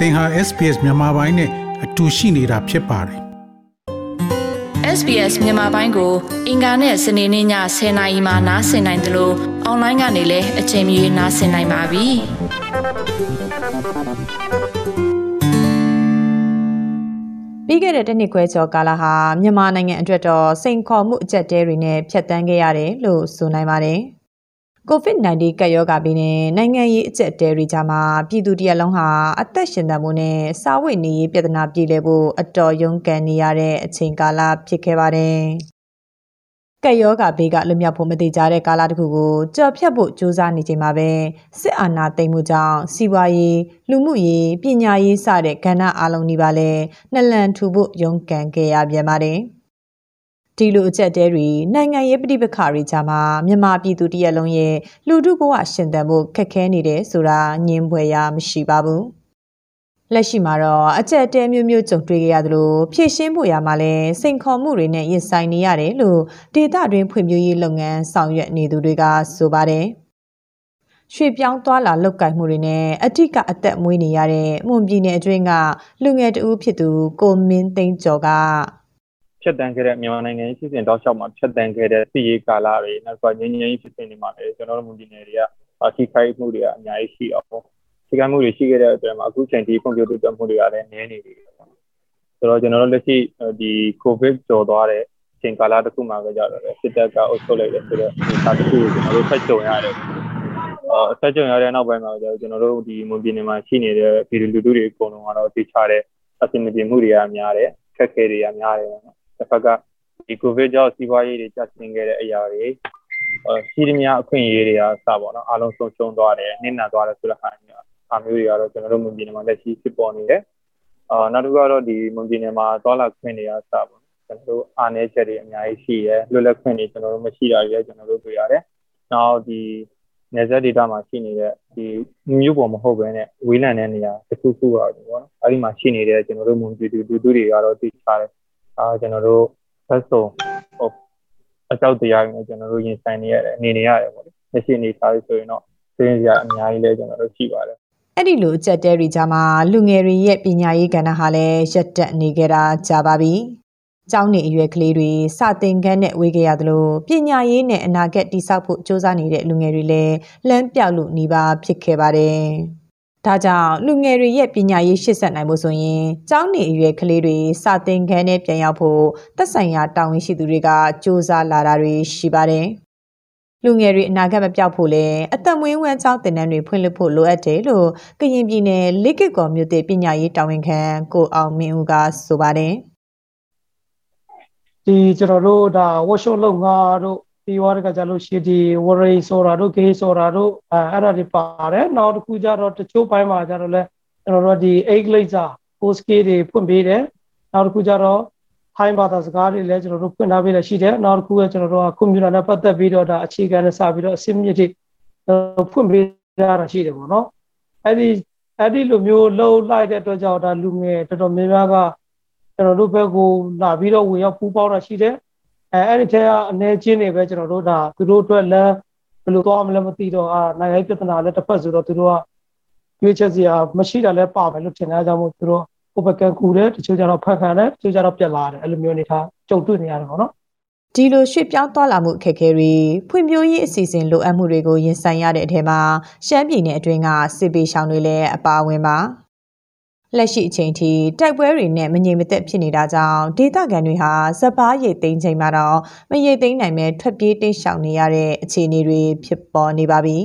သင်ဟာ SPS မြန်မာပိုင်းနဲ့အတူရှိနေတာဖြစ်ပါတယ် SBS မြန်မာပိုင်းကို အင်ကာနဲ့စနေနေ့ည10:00နာရီမှနားဆင်နိုင်တယ်လို့အွန်လိုင်းကနေလည်းအချိန်မီနားဆင်နိုင်ပါပြီ။ပြီးခဲ့တဲ့တနှစ်ခွဲကျော်ကာလဟာမြန်မာနိုင်ငံအတွက်တော့စိန်ခေါ်မှုအကျက်တဲတွေနဲ့ဖြတ်တန်းခဲ့ရတယ်လို့ဆိုနိုင်ပါတယ်။ COVID-19 ကပ်ရောဂါပြီးနဲ့နိုင်ငံရေးအကျက်တဲတွေကြားမှာပြည်သူတရက်လုံးဟာအသက်ရှင်သန်မှုနဲ့စာဝတ်နေရေးပြဿနာပြည်လည်ဖို့အတော်ရုန်းကန်နေရတဲ့အချိန်ကာလဖြစ်ခဲ့ပါတယ်။ကပ်ရောဂါဘေးကလွတ်မြောက်ဖို့မတိကြတဲ့ကာလတစ်ခုကိုကြော်ဖြတ်ဖို့ကြိုးစားနေချိန်မှာပဲစစ်အာဏာသိမ်းမှုကြောင့်စီးပွားရေးလူမှုရေးပညာရေးစတဲ့ကဏ္ဍအလုံးကြီးပါလဲနှလန်ထူဖို့ရုန်းကန်ခဲ့ရပြန်ပါတယ်။ ဒီလိုအကျက်တဲတွေနိုင်ငံရေးပြည်ပခါတွေကြားမှာမြန်မာပြည်သူတရက်လုံးရဲ့လူထုဘဝရှင်သန်ဖို့ခက်ခဲနေတယ်ဆိုတာညင်းပွဲရမရှိပါဘူးလက်ရှိမှာတော့အကျက်တဲမျိုးမျိုးကြုံတွေ့ကြရသလိုဖြည့်ရှင်းဖို့ရမှာလဲစိန်ခေါ်မှုတွေနဲ့ရင်ဆိုင်နေရတယ်လို့ဒေသတွင်းဖွံ့ဖြိုးရေးလုပ်ငန်းဆောင်ရွက်နေသူတွေကဆိုပါတယ်ရွှေပြောင်းသွားလာလောက်ကင်မှုတွေနဲ့အထက်ကအသက်မွေးနေရတဲ့မွန်ပြည်နယ်အတွင်းကလူငယ်တဦးဖြစ်သူကိုမင်းသိန်းကျော်က ဖြတ်တန်းခဲ့တဲ့မြန်မာနိုင်ငံရေးဖြစ်စဉ်တောက်လျှောက်မှာဖြတ်တန်းခဲ့တဲ့ပြည်ရေးကာလတွေနောက်ကငြိမ်းချမ်းရေးဖြစ်စဉ်တွေမှာလည်းကျွန်တော်တို့မွန်ပြည်နယ်တွေကထိခိုက်မှုတွေကအများကြီးရှိအောင်ထိခိုက်မှုတွေရှိခဲ့တဲ့အတွက်မှာအခုချိန်ထိဖွံ့ဖြိုးတိုးတက်မှုတွေကလည်းနည်းနေပြီပေါ့ဆိုတော့ကျွန်တော်တို့လက်ရှိဒီကိုဗစ်ကျော်သွားတဲ့အချိန်ကာလတစ်ခုမှာကြတော့စစ်တပ်ကအုပ်ချုပ်လိုက်တယ်ဆိုတော့ဒီစာတစ်ခုကိုကျွန်တော်တို့ဖတ်ကြုံရတယ်အော်ဆက်ကြုံရတဲ့နောက်ပိုင်းမှာကျွန်တော်တို့ဒီမွန်ပြည်နယ်မှာရှိနေတဲ့ပြည်သူလူထုတွေအကုန်လုံးကတော့သိချတဲ့အဆင်မပြေမှုတွေကများတယ်ခက်ခဲတွေကများတယ်ပေါ့နော် တစ်ဖက်ကဒီကိုဗစ်ကြောင့်စီးပွားရေးတွေကျဆင်းခဲ့တဲ့အရာတွေရှိသမျှအခွင့်အရေးတွေကစပါတော့အားလုံးဆုံးရှုံးသွားတယ်နစ်နာသွားတယ်ဆိုတဲ့ဟာမျိုးအားမျိုးတွေကတော့ကျွန်တော်တို့မွန်ပြည်နယ်မှာလက်ရှိဖြစ်ပေါ်နေတယ်အာနောက်တစ်ခုကတော့ဒီမွန်ပြည်နယ်မှာသွားလာခွင့်တွေကစပါတော့ကျွန်တော်တို့အားနည်းချက်တွေအများကြီးရှိရဲလွတ်လပ်ခွင့်တွေကျွန်တော်တို့မရှိတာတွေလည်းကျွန်တော်တို့တွေ့ရတယ်နောက်ဒီနယ်စပ်ဒေသမှာရှိနေတဲ့ဒီမြို့ပေါ်မဟုတ်ဘဲနဲ့ဝေးလံတဲ့နေရာတစ်ခုခုပါပေါ့နော်အဲ့ဒီမှာရှိနေတဲ့ကျွန်တော်တို့မွန်ပြည်သူလူထုတွေကတော့သိချတယ် အာကျွန်တော်တို့ဘက်စုံဟိုအကြောက်တရားတွေနဲ့ကျွန်တော်တို့ရင်ဆိုင်နေရတယ်အနေနေရတယ်ပေါ့လေလက်ရှိအနေထားဆိုရင်တော့သိရအများကြီးလဲကျွန်တော်တို့ရှိပါတယ်အဲ့ဒီလိုအချက်တဲတွေကြားမှာလူငယ်တွေရဲ့ပညာရေးကဏ္ဍဟာလည်းရက်တက်နေကြတာကြာပါပြီ။ကျောင်းနေအရွယ်ကလေးတွေစတင်ခန်းနဲ့ဝေးကြရသလိုပညာရေးနဲ့အနာဂတ်တည်ဆောက်ဖို့စ조사နေတဲ့လူငယ်တွေလည်းလမ်းပြောက်လို့နေပါဖြစ်ခဲ့ပါတယ်။ ဒါကြောင့်လူငယ်တွေရဲ့ပညာရေးရှေ့ဆက်နိုင်ဖို့ဆိုရင်ကျောင်းနေအရွယ်ကလေးတွေစာသင်ခန်းနဲ့ပြန်ရောက်ဖို့သက်ဆိုင်ရာတာဝန်ရှိသူတွေကစူးစမ်းလာတာတွေရှိပါတယ်။လူငယ်တွေအနာဂတ်မပြောက်ဖို့လဲအသက်မွေးဝမ်းကျောင်းသင်တန်းတွေဖွင့်လှစ်ဖို့လိုအပ်တယ်လို့ကရင်ပြည်နယ်လိကစ်ကော်မြို့တဲ့ပညာရေးတာဝန်ခံကိုအောင်မင်းဦးကဆိုပါတယ်။ဒီကျွန်တော်တို့ဒါ workshop လုပ်ငါတို့ ပြီးသွားတဲ့ကကြလို့ရှိဒီဝရိဆိုတာတို့ဂေးဆိုတာတို့အဲအဲ့ဒါတွေပါတယ်နောက်တစ်ခုကျတော့တချို့ပိုင်းမှာကျတော့လဲကျွန်တော်တို့ဒီ egg laser post key တွေဖွင့်ပေးတယ်နောက်တစ်ခုကျတော့ high ဘာသာစကားတွေလည်းကျွန်တော်တို့ဖွင့်ထားပေးလည်းရှိတယ်နောက်တစ်ခုကကျွန်တော်တို့ကကွန်ပျူတာနဲ့ပတ်သက်ပြီးတော့ဒါအခြေခံနဲ့စပြီးတော့အစစ်မြစ်တွေဖွင့်ပေးရတာရှိတယ်ပေါ့နော်အဲ့ဒီအဲ့ဒီလိုမျိုးလှုပ်လိုက်တဲ့အတွက်ကြောင့်ဒါလူငယ်တော်တော်များများကကျွန်တော်တို့ဘက်ကိုလာပြီးတော့ဝင်ရောက်ပူးပေါင်းတာရှိတယ် အဲအဲ့ဒီထဲကအနေချင်းတွေပဲကျွန်တော်တို့ဒါသူတို့အတွက်လမ်းဘယ်လိုသွားမလဲမသိတော့အာနိုင်ငံရေးပြဿနာလည်းတစ်ဖက်ဆိုတော့သူတို့ကရွေးချက်စရာမရှိတာလည်းပါမယ်လို့ထင်တာကြောင့်မို့သူတို့ဟိုဘကန်ကူတယ်တချို့ကျတော့ဖက်ခံတယ်တချို့ကျတော့ပြက်လာတယ်အဲ့လိုမျိုးနေထားကြုံတွေ့နေရတယ်ပေါ့နော်ဒီလိုရွှေ့ပြောင်းသွားလာမှုအခက်အခဲတွေဖွံ့ဖြိုးရေးအစီအစဉ်လိုအပ်မှုတွေကိုရင်ဆိုင်ရတဲ့အထက်မှာရှမ်းပြည်နယ်အတွင်းကစစ်ပေးရှောင်တွေလည်းအပါအဝင်ပါ လက်ရှိအချိန်ထိတိုက်ပွဲတွေနဲ့မငြိမ်မသက်ဖြစ်နေတာကြောင့်ဒေသခံတွေဟာစပားရိတ်သိမ်းချိန်မှာတော့မရိတ်သိမ်းနိုင်မဲ့ထွက်ပြေးတိတ်ရှောင်နေရတဲ့အခြေအနေတွေဖြစ်ပေါ်နေပါပြီ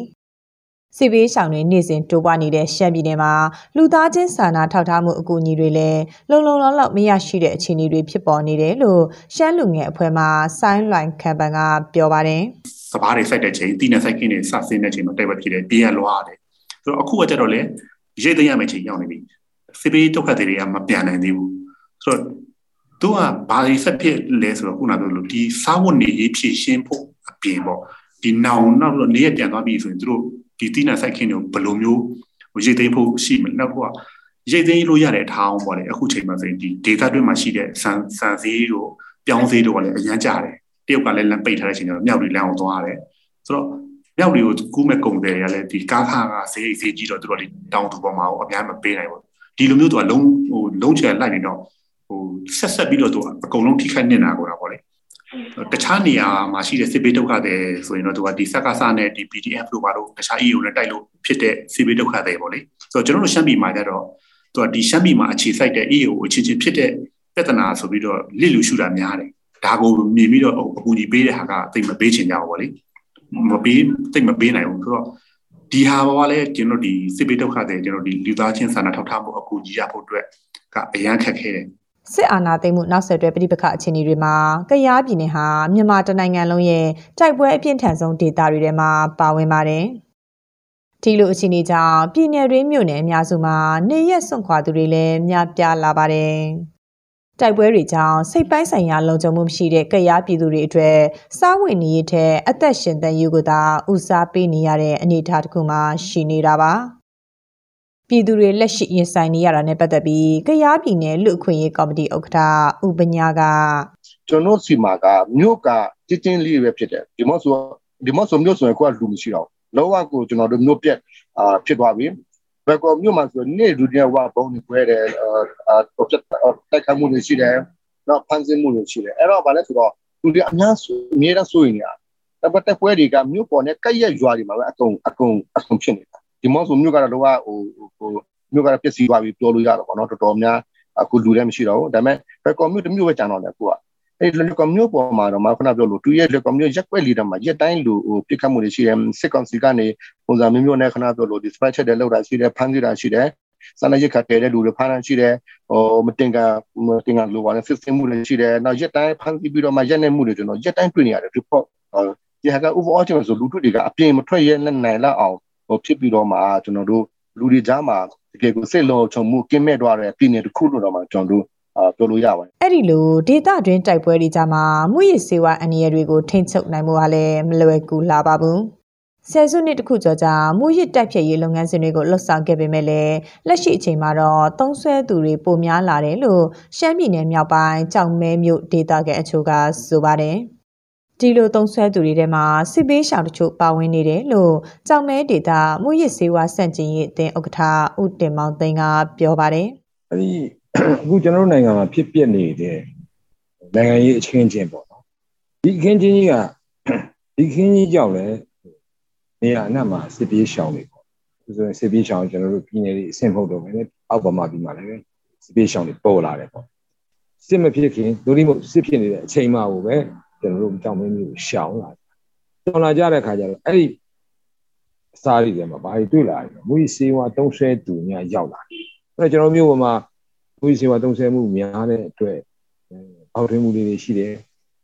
။စစ်ဘေးရှောင်တွေနေ့စဉ်တိုးပွားနေတဲ့ရှမ်းပြည်နယ်မှာလူသားချင်းစာနာထောက်ထားမှုအကူအညီတွေလည်းလုံလုံလောက်လောက်မရရှိတဲ့အခြေအနေတွေဖြစ်ပေါ်နေတယ်လို့ရှမ်းလူငယ်အဖွဲ့မှဆိုင်းလွိုင်ခံပန်ကပြောပါတယ်။စပားတွေစိုက်တဲ့ချိန်တီးနဲ့စိုက်ခင်းတွေစဆင်းတဲ့ချိန်မှာတိုက်ပွဲဖြစ်တယ်ပြေးရလွားတယ်။ဆိုတော့အခုကကြတော့လေရိတ်သိမ်းရမယ့်ချိန်ရောက်နေပြီ စစ်ပေးဒုက္ခတွေကမပြန်နိုင်သေးဘူးဆိုတော့သူကဘာတွေဆက်ဖြစ်လဲဆိုတော့ခုနကပြောလို့ဒီစားဝတ်နေရေးဖြည့်ရှင်းဖို့အပြင်ပေါ့ဒီနောင်နောက်တော့နေရပြန်သွားပြီဆိုရင်သူတို့ဒီတိနာစိုက်ခင်းတွေကိုဘယ်လိုမျိုးရိတ်သိမ်းဖို့ရှိမလဲနောက်ကရိတ်သိမ်းလို့ရတဲ့အထောင်းပေါ့လေအခုချိန်မှာဆိုရင်ဒီဒေတာတွင်းမှာရှိတဲ့ဆန်ဆန်စည်းတို့ပြောင်းစည်းတို့ကလည်းအရန်ကြတယ်တရုတ်ကလည်းလမ်းပိတ်ထားတဲ့ချိန်ကျတော့မြောက်တွေလမ်းအောင်သွားတယ်ဆိုတော့မြောက်တွေကိုကူးမဲ့ကုန်တယ်ရလဲဒီကားခါကဈေးဈေးကြီးတော့သူတို့ဒီတောင်သူပေါ်မှာအများမပေးနိုင်ဘူး ဒီလိုမျိုးသူကလုံးဟိုလုံးချယ်လိုက်နေတော့ဟိုဆက်ဆက်ပြီးတော့သူအကုန်လုံးထိခိုက်နေတာကိုတာပေါ့လေတခြားနေရာမှာရှိတဲ့စစ်ဘေးဒုက္ခတွေဆိုရင်တော့သူကဒီစက္ကစနဲ့ဒီ PDF တို့ပါတော့တခြား EU နဲ့တိုက်လို့ဖြစ်တဲ့စစ်ဘေးဒုက္ခတွေပေါ့လေဆိုတော့ကျွန်တော်တို့ရှမ်းပြည်မှာကြတော့သူကဒီရှမ်းပြည်မှာအခြေစိုက်တဲ့ EU အချင်းချင်းဖြစ်တဲ့ပြဿနာဆိုပြီးတော့လစ်လူရှုတာများတယ်ဒါကိုမြင်ပြီးတော့အကူကြီးပေးတဲ့ဟာကတိတ်မပေးချင်ကြဘူးပေါ့လေမပေးတိတ်မပေးနိုင်ဘူးဆိုတော့ ဒီဟာဘောကလည်းကျွန်တော်ဒီစစ်ဘေးဒုက္ခတွေကျွန်တော်ဒီလူသားချင်းစာနာထောက်ထားမှုအကူကြီးရဖို့အတွက်ကအရန်ခက်ခဲတယ်စစ်အာဏာသိမ်းမှုနောက်ဆက်တွဲပြည်ပခအခြေအနေတွေမှာကရားပြည်နယ်ဟာမြန်မာတနိုင်ငံလုံးရဲ့တိုက်ပွဲအပြင်းထန်ဆုံးဒေသတွေထဲမှာပါဝင်ပါတယ်။ဒီလိုအခြေအနေကြောင့်ပြည်နယ်ရင်းမြို့နယ်အများစုမှာနေရက်စွန့်ခွာသူတွေလည်းများပြားလာပါတယ်။ တိုက်ပွဲတွေကြောင့်စိတ်ပိုင်းဆိုင်ရာလုံခြုံမှုမရှိတဲ့ကရားပြည်သူတွေအတွက်စားဝတ်နေရေးထက်အသက်ရှင်သန်ရေးကိုသာဦးစားပေးနေရတဲ့အနေအထားတစ်ခုမှရှိနေတာပါ။ပြည်သူတွေလက်ရှိရင်ဆိုင်နေရတာနဲ့ပတ်သက်ပြီးကရားပြည်နယ်လူအခွင့်ရေးကော်မတီဥက္ကဋ္ဌဥပညာကကျွန်တော်စီမာကမြို့ကတင်းတင်းလေးပဲဖြစ်တယ်ဒီမော့ဆိုဒီမော့ဆိုမြို့ဆိုရင်ကိုကလူမရှိတော့လောကကိုကျွန်တော်တို့မြို့ပြက်အာဖြစ်သွားပြီ ဘယ်ကောမြို့မှာဆိုနေလူတွေဝဘုံနေခွဲတယ်အာတော့တက်ခမှုတွေရှိတယ်တော့ဖန်ဆင်းမှုတွေရှိတယ်အဲ့တော့ဗာလဲဆိုတော့လူတွေအများအများဆိုရင်ရတပတ်တက်ပွဲတွေကမြို့ပေါ်နဲ့ကက်ရက်ရွာတွေမှာပဲအကုန်အကုန်အကုန်ဖြစ်နေတာဒီမော့ဆိုမြို့ကတော့ဟိုဟိုမြို့ကတော့ပျက်စီးသွားပြီပြောလို့ရတော့ဗောနော်တော်တော်များအခုလူလည်းမရှိတော့ဘူးဒါပေမဲ့ဘယ်ကော်မြို့တစ်မြို့ပဲကျန်တော့တယ်အခုက အဲ့ဒီလက်ကော်မြို့ပေါ်မှာတော့မခုနပြောလို့တူရဲ့လက်ကော်မြို့ရက်ွက်လီတာမှာရက်တိုင်းလူဟိုပြစ်ခတ်မှုတွေရှိတယ်စစ်ကောင်စီကနေပုံစံမျိုးမျိုးနဲ့ခဏပြောလို့ dispatch ချက်တယ်လောက်တာရှိတယ်ဖမ်းဆီးတာရှိတယ်စာနာရက်ခတ်တဲ့လူတွေဖမ်းတာရှိတယ်ဟိုမတင်ကမတင်ကလိုပါနဲ့ system မှုတွေရှိတယ်နောက်ရက်တိုင်းဖမ်းဆီးပြီးတော့မှရက်နေမှုတွေကျွန်တော်ရက်တိုင်းတွေ့နေရတယ် report ဒီဟာက overall ကျွန်တော်ဆိုလူထုတွေကအပြင်မထွက်ရဲနိုင်လောက်အောင်ဟိုဖြစ်ပြီးတော့မှကျွန်တော်တို့လူတွေကြားမှာတကယ်ကိုစိတ်လုံးချုံမှုကင်းမဲ့သွားတဲ့ပြည်နယ်တစ်ခုလို့တော့မှကျွန်တော်တို့အာ ပြောလို့ရပါတယ်အဲ့ဒီလိုဒေတာတွင်တိုက်ပွဲတွေကြားမှာမှုရည်စေဝါအန္တရာယ်တွေကိုထိန်းချုပ်နိုင်မှုဟာလည်းမလွယ်ကူလာပါဘူးဆယ်စုနှစ်တခုကျော်ကြာမူရစ်တိုက်ဖြတ်ရေးလုပ်ငန်းစဉ်တွေကိုလှုပ်ဆောင်ခဲ့ပေမဲ့လည်းလက်ရှိအချိန်မှာတော့သုံးဆွဲသူတွေပိုများလာတယ်လို့ရှမ်းပြည်နယ်မြောက်ပိုင်းကြောင်မဲမြို့ဒေသကအချို့ကဆိုပါတယ်။ဒီလိုသုံးဆွဲသူတွေထဲမှာစစ်ပေးရှောင်တချို့ပါဝင်နေတယ်လို့ကြောင်မဲဒေတာမှုရစ်စေဝါစန့်ကျင်ရေးအသင်းဥက္ကဋ္ဌဦးတင်မောင်သိန်းကပြောပါတယ်။အဲဒီ အခုကျွန်တော်တို့နိုင်ငံမှာဖြစ်ပျက်နေတဲ့နိုင်ငံရေးအခင်းချင်းပေါ့နော်။ဒီအခင်းချင်းကြီးကဒီအခင်းကြီးကြောင့်လည်းနေရာအနှံ့မှာစစ်ပေးရှောင်တွေပေါ့။ဆိုရင်စစ်ပေးရှောင်ကျွန်တော်တို့ပြည်နယ်တွေအဆင့်ဖို့တော့မယ်အောက်ပမာပြည်မှာလည်းစစ်ပေးရှောင်တွေပေါ်လာတယ်ပေါ့။စစ်မဖြစ်ခင်ဒို့ဒီမို့စစ်ဖြစ်နေတဲ့အချိန်မှကိုပဲကျွန်တော်တို့ကြောင်မင်းမျိုးရှောင်လာရှောင်လာကြတဲ့ခါကျတော့အဲ့ဒီအစားတွေထဲမှာဘာတွေတွေ့လာလဲမူကြီးစေဝါသုံးဆဲသူများရောက်လာတယ်အဲ့တော့ကျွန်တော်မျိုးပေါ်မှာ မူကြီးစေဝါသုံးဆဲမှုများတဲ့အတွက်အောက်ထွင်းမှုလေးတွေရှိတယ်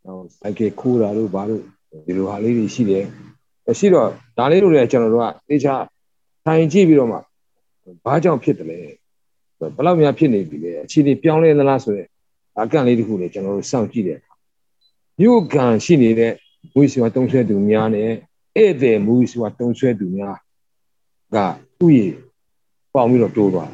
နောက်စိုက်ကခိုးတာတို့ဘာလို့ဒီလိုဟာလေးတွေရှိတယ်ရှိတော့ဒါလေးတို့လည်းကျွန်တော်တို့ကတေချာထိုင်ကြည့်ပြီးတော့မှဘာကြောင့်ဖြစ်တယ်လဲဘယ်လောက်များဖြစ်နေပြီလဲအခြေအနေပြောင်းလဲသလားဆိုရဲအကန့်လေးတခုလည်းကျွန်တော်တို့စောင့်ကြည့်တယ်မြို့ကန်ရှိနေတဲ့မူစီဝါတုံးဆွဲသူများနဲ့ဧည့်သည်မူစီဝါတုံးဆွဲသူများကဥယျာဉ်ပေါင်ပြီးတော့တိုးသွား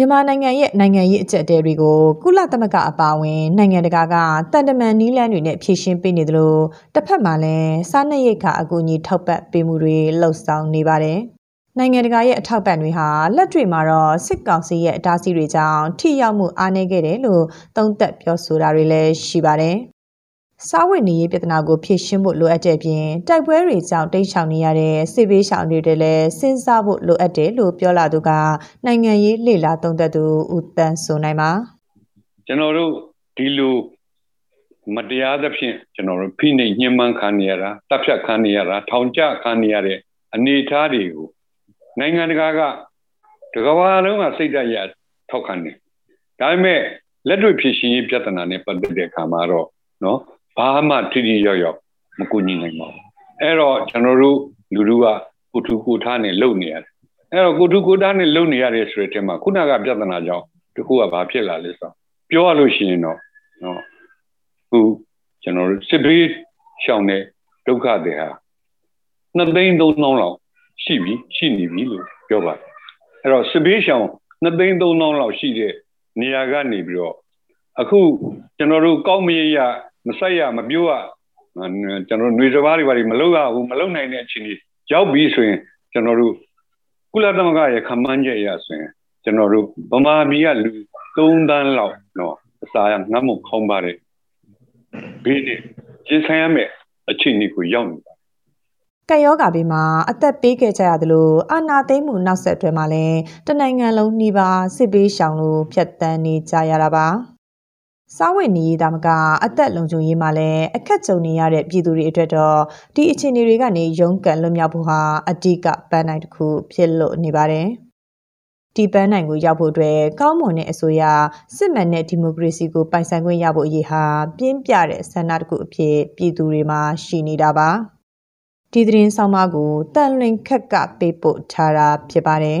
မြန်မာနိုင်ငံရဲ့နိုင်ငံရေးအကြက်တဲတွေကိုကုလသမဂ္ဂအပါအဝင်နိုင်ငံတကာကတန်တမန်နီးလန်းတွေနဲ့ဖြည့်ရှင်းပေးနေသလိုတစ်ဖက်မှာလည်းစားနပ်ရိက္ခာအကူအညီထောက်ပံ့ပေးမှုတွေလှုပ်ဆောင်နေပါတယ်။နိုင်ငံတကာရဲ့အထောက်ပံ့တွေဟာလက်တွေ့မှာတော့စစ်ကောင်စီရဲ့အတားအဆီးတွေကြောင့်ထိရောက်မှုအားနည်းခဲ့တယ်လို့သုံးသပ်ပြောဆိုတာတွေလည်းရှိပါတယ်။ စားဝတ်နေရေးပြဿနာကိုဖြေရှင်းဖို့လိုအပ်တဲ့အပြင်တိုက်ပွဲတွေကြောင့်တိတ်ဆောင်နေရတဲ့စစ်ဘေးရှောင်တွေလည်းစဉ်းစားဖို့လိုအပ်တယ်လို့ပြောလာသူကနိုင်ငံရေးလှေလာသုံးသက်သူဦးတန်းဆိုနိုင်ပါကျွန်တော်တို့ဒီလိုမတရားသဖြင့်ကျွန်တော်တို့ဖိနှိပ်ညှဉ်းပန်းခံနေရတာတပ်ဖြတ်ခံနေရတာထောင်ကျခံနေရတဲ့အနေအထားတွေကိုနိုင်ငံတကာကတကဘာလုံးကစိတ်ဓာတ်ရထောက်ခံတယ်ဒါပေမဲ့လက်တွေ့ဖြစ်ရှင်ရေးပြဿနာနဲ့ပတ်သက်တဲ့အခါမှာတော့နော် ဘာမှထိထိရောက်ရောက်မကူညီနိုင်ပါဘူးအဲ့တော့ကျွန်တော်တို့လူလူကကိုထုကိုထားနဲ့လုံနေရတယ်အဲ့တော့ကိုထုကိုထားနဲ့လုံနေရတယ်ဆိုတဲ့အချိန်မှာခုနကပြဿနာကြောင့်တခုကဘာဖြစ်လာလဲဆိုတော့ပြောရလို့ရှိရင်တော့နော်ခုကျွန်တော်တို့စစ်ဘေးရှောင်တဲ့ဒုက္ခတွေဟာနှစ်သိန်းသုံးသောင်းလောက်ရှိပြီရှိနေပြီလို့ပြောပါတယ်အဲ့တော့စစ်ဘေးရှောင်နှစ်သိန်းသုံးသောင်းလောက်ရှိတဲ့နေရာကနေပြီးတော့အခုကျွန်တော်တို့ကောက်မရရ မဆက်ရမပြောရကျွန်တော်ຫນွေစဘာတွေဘာတွေမလုပ်ရဘူးမလုပ်နိုင်တဲ့အခြေအနေရောက်ပြီဆိုရင်ကျွန်တော်တို့ကုလသမဂ္ဂရဲ့ခမန်းချက်အရဆိုရင်ကျွန်တော်တို့ဗမာပြည်ကလူ3တန်းလောက်နော်အစာရငတ်မခေါင်းပါတယ်ဘေးနဲ့ရင်ဆိုင်ရမယ်အခြေအနေကိုရောက်နေပါကက်ယောဂါဘေးမှာအသက်ပေးခဲ့ကြရသလိုအာနာသိမ့်မှုနောက်ဆက်တွဲမှာလည်းတနိုင်ငံလုံးနှီးပါစစ်ပေးရှောင်လို့ဖြတ်တန်းနေကြရတာပါ စားဝတ်နေရေးတာမက အသက်လုံခြုံရေးမှာလည်း အခက်ကြုံနေရတဲ့ ပြည်သူတွေအတွက်တော့ ဒီအခြေအနေတွေကနေ ရုန်းကန်လွတ်မြောက်ဖို့ဟာ အဓိက ပန်းနိုင်တစ်ခု ဖြစ်လို့နေပါတယ် ဒီပန်းနိုင်ကိုရောက်ဖို့အတွက် ကောင်းမွန်တဲ့အစိုးရ စစ်မှန်တဲ့ ဒီမိုကရေစီကို ပိုင်ဆိုင်ခွင့်ရဖို့အရေးဟာ ပြင်းပြတဲ့ဆန္ဒတစ်ခုအဖြစ် ပြည်သူတွေမှာ ရှိနေတာပါ ဒီသတင်းဆောင်မကိုတန်လွင်ခက်ကပေးပို့ထားတာ ဖြစ်ပါတယ်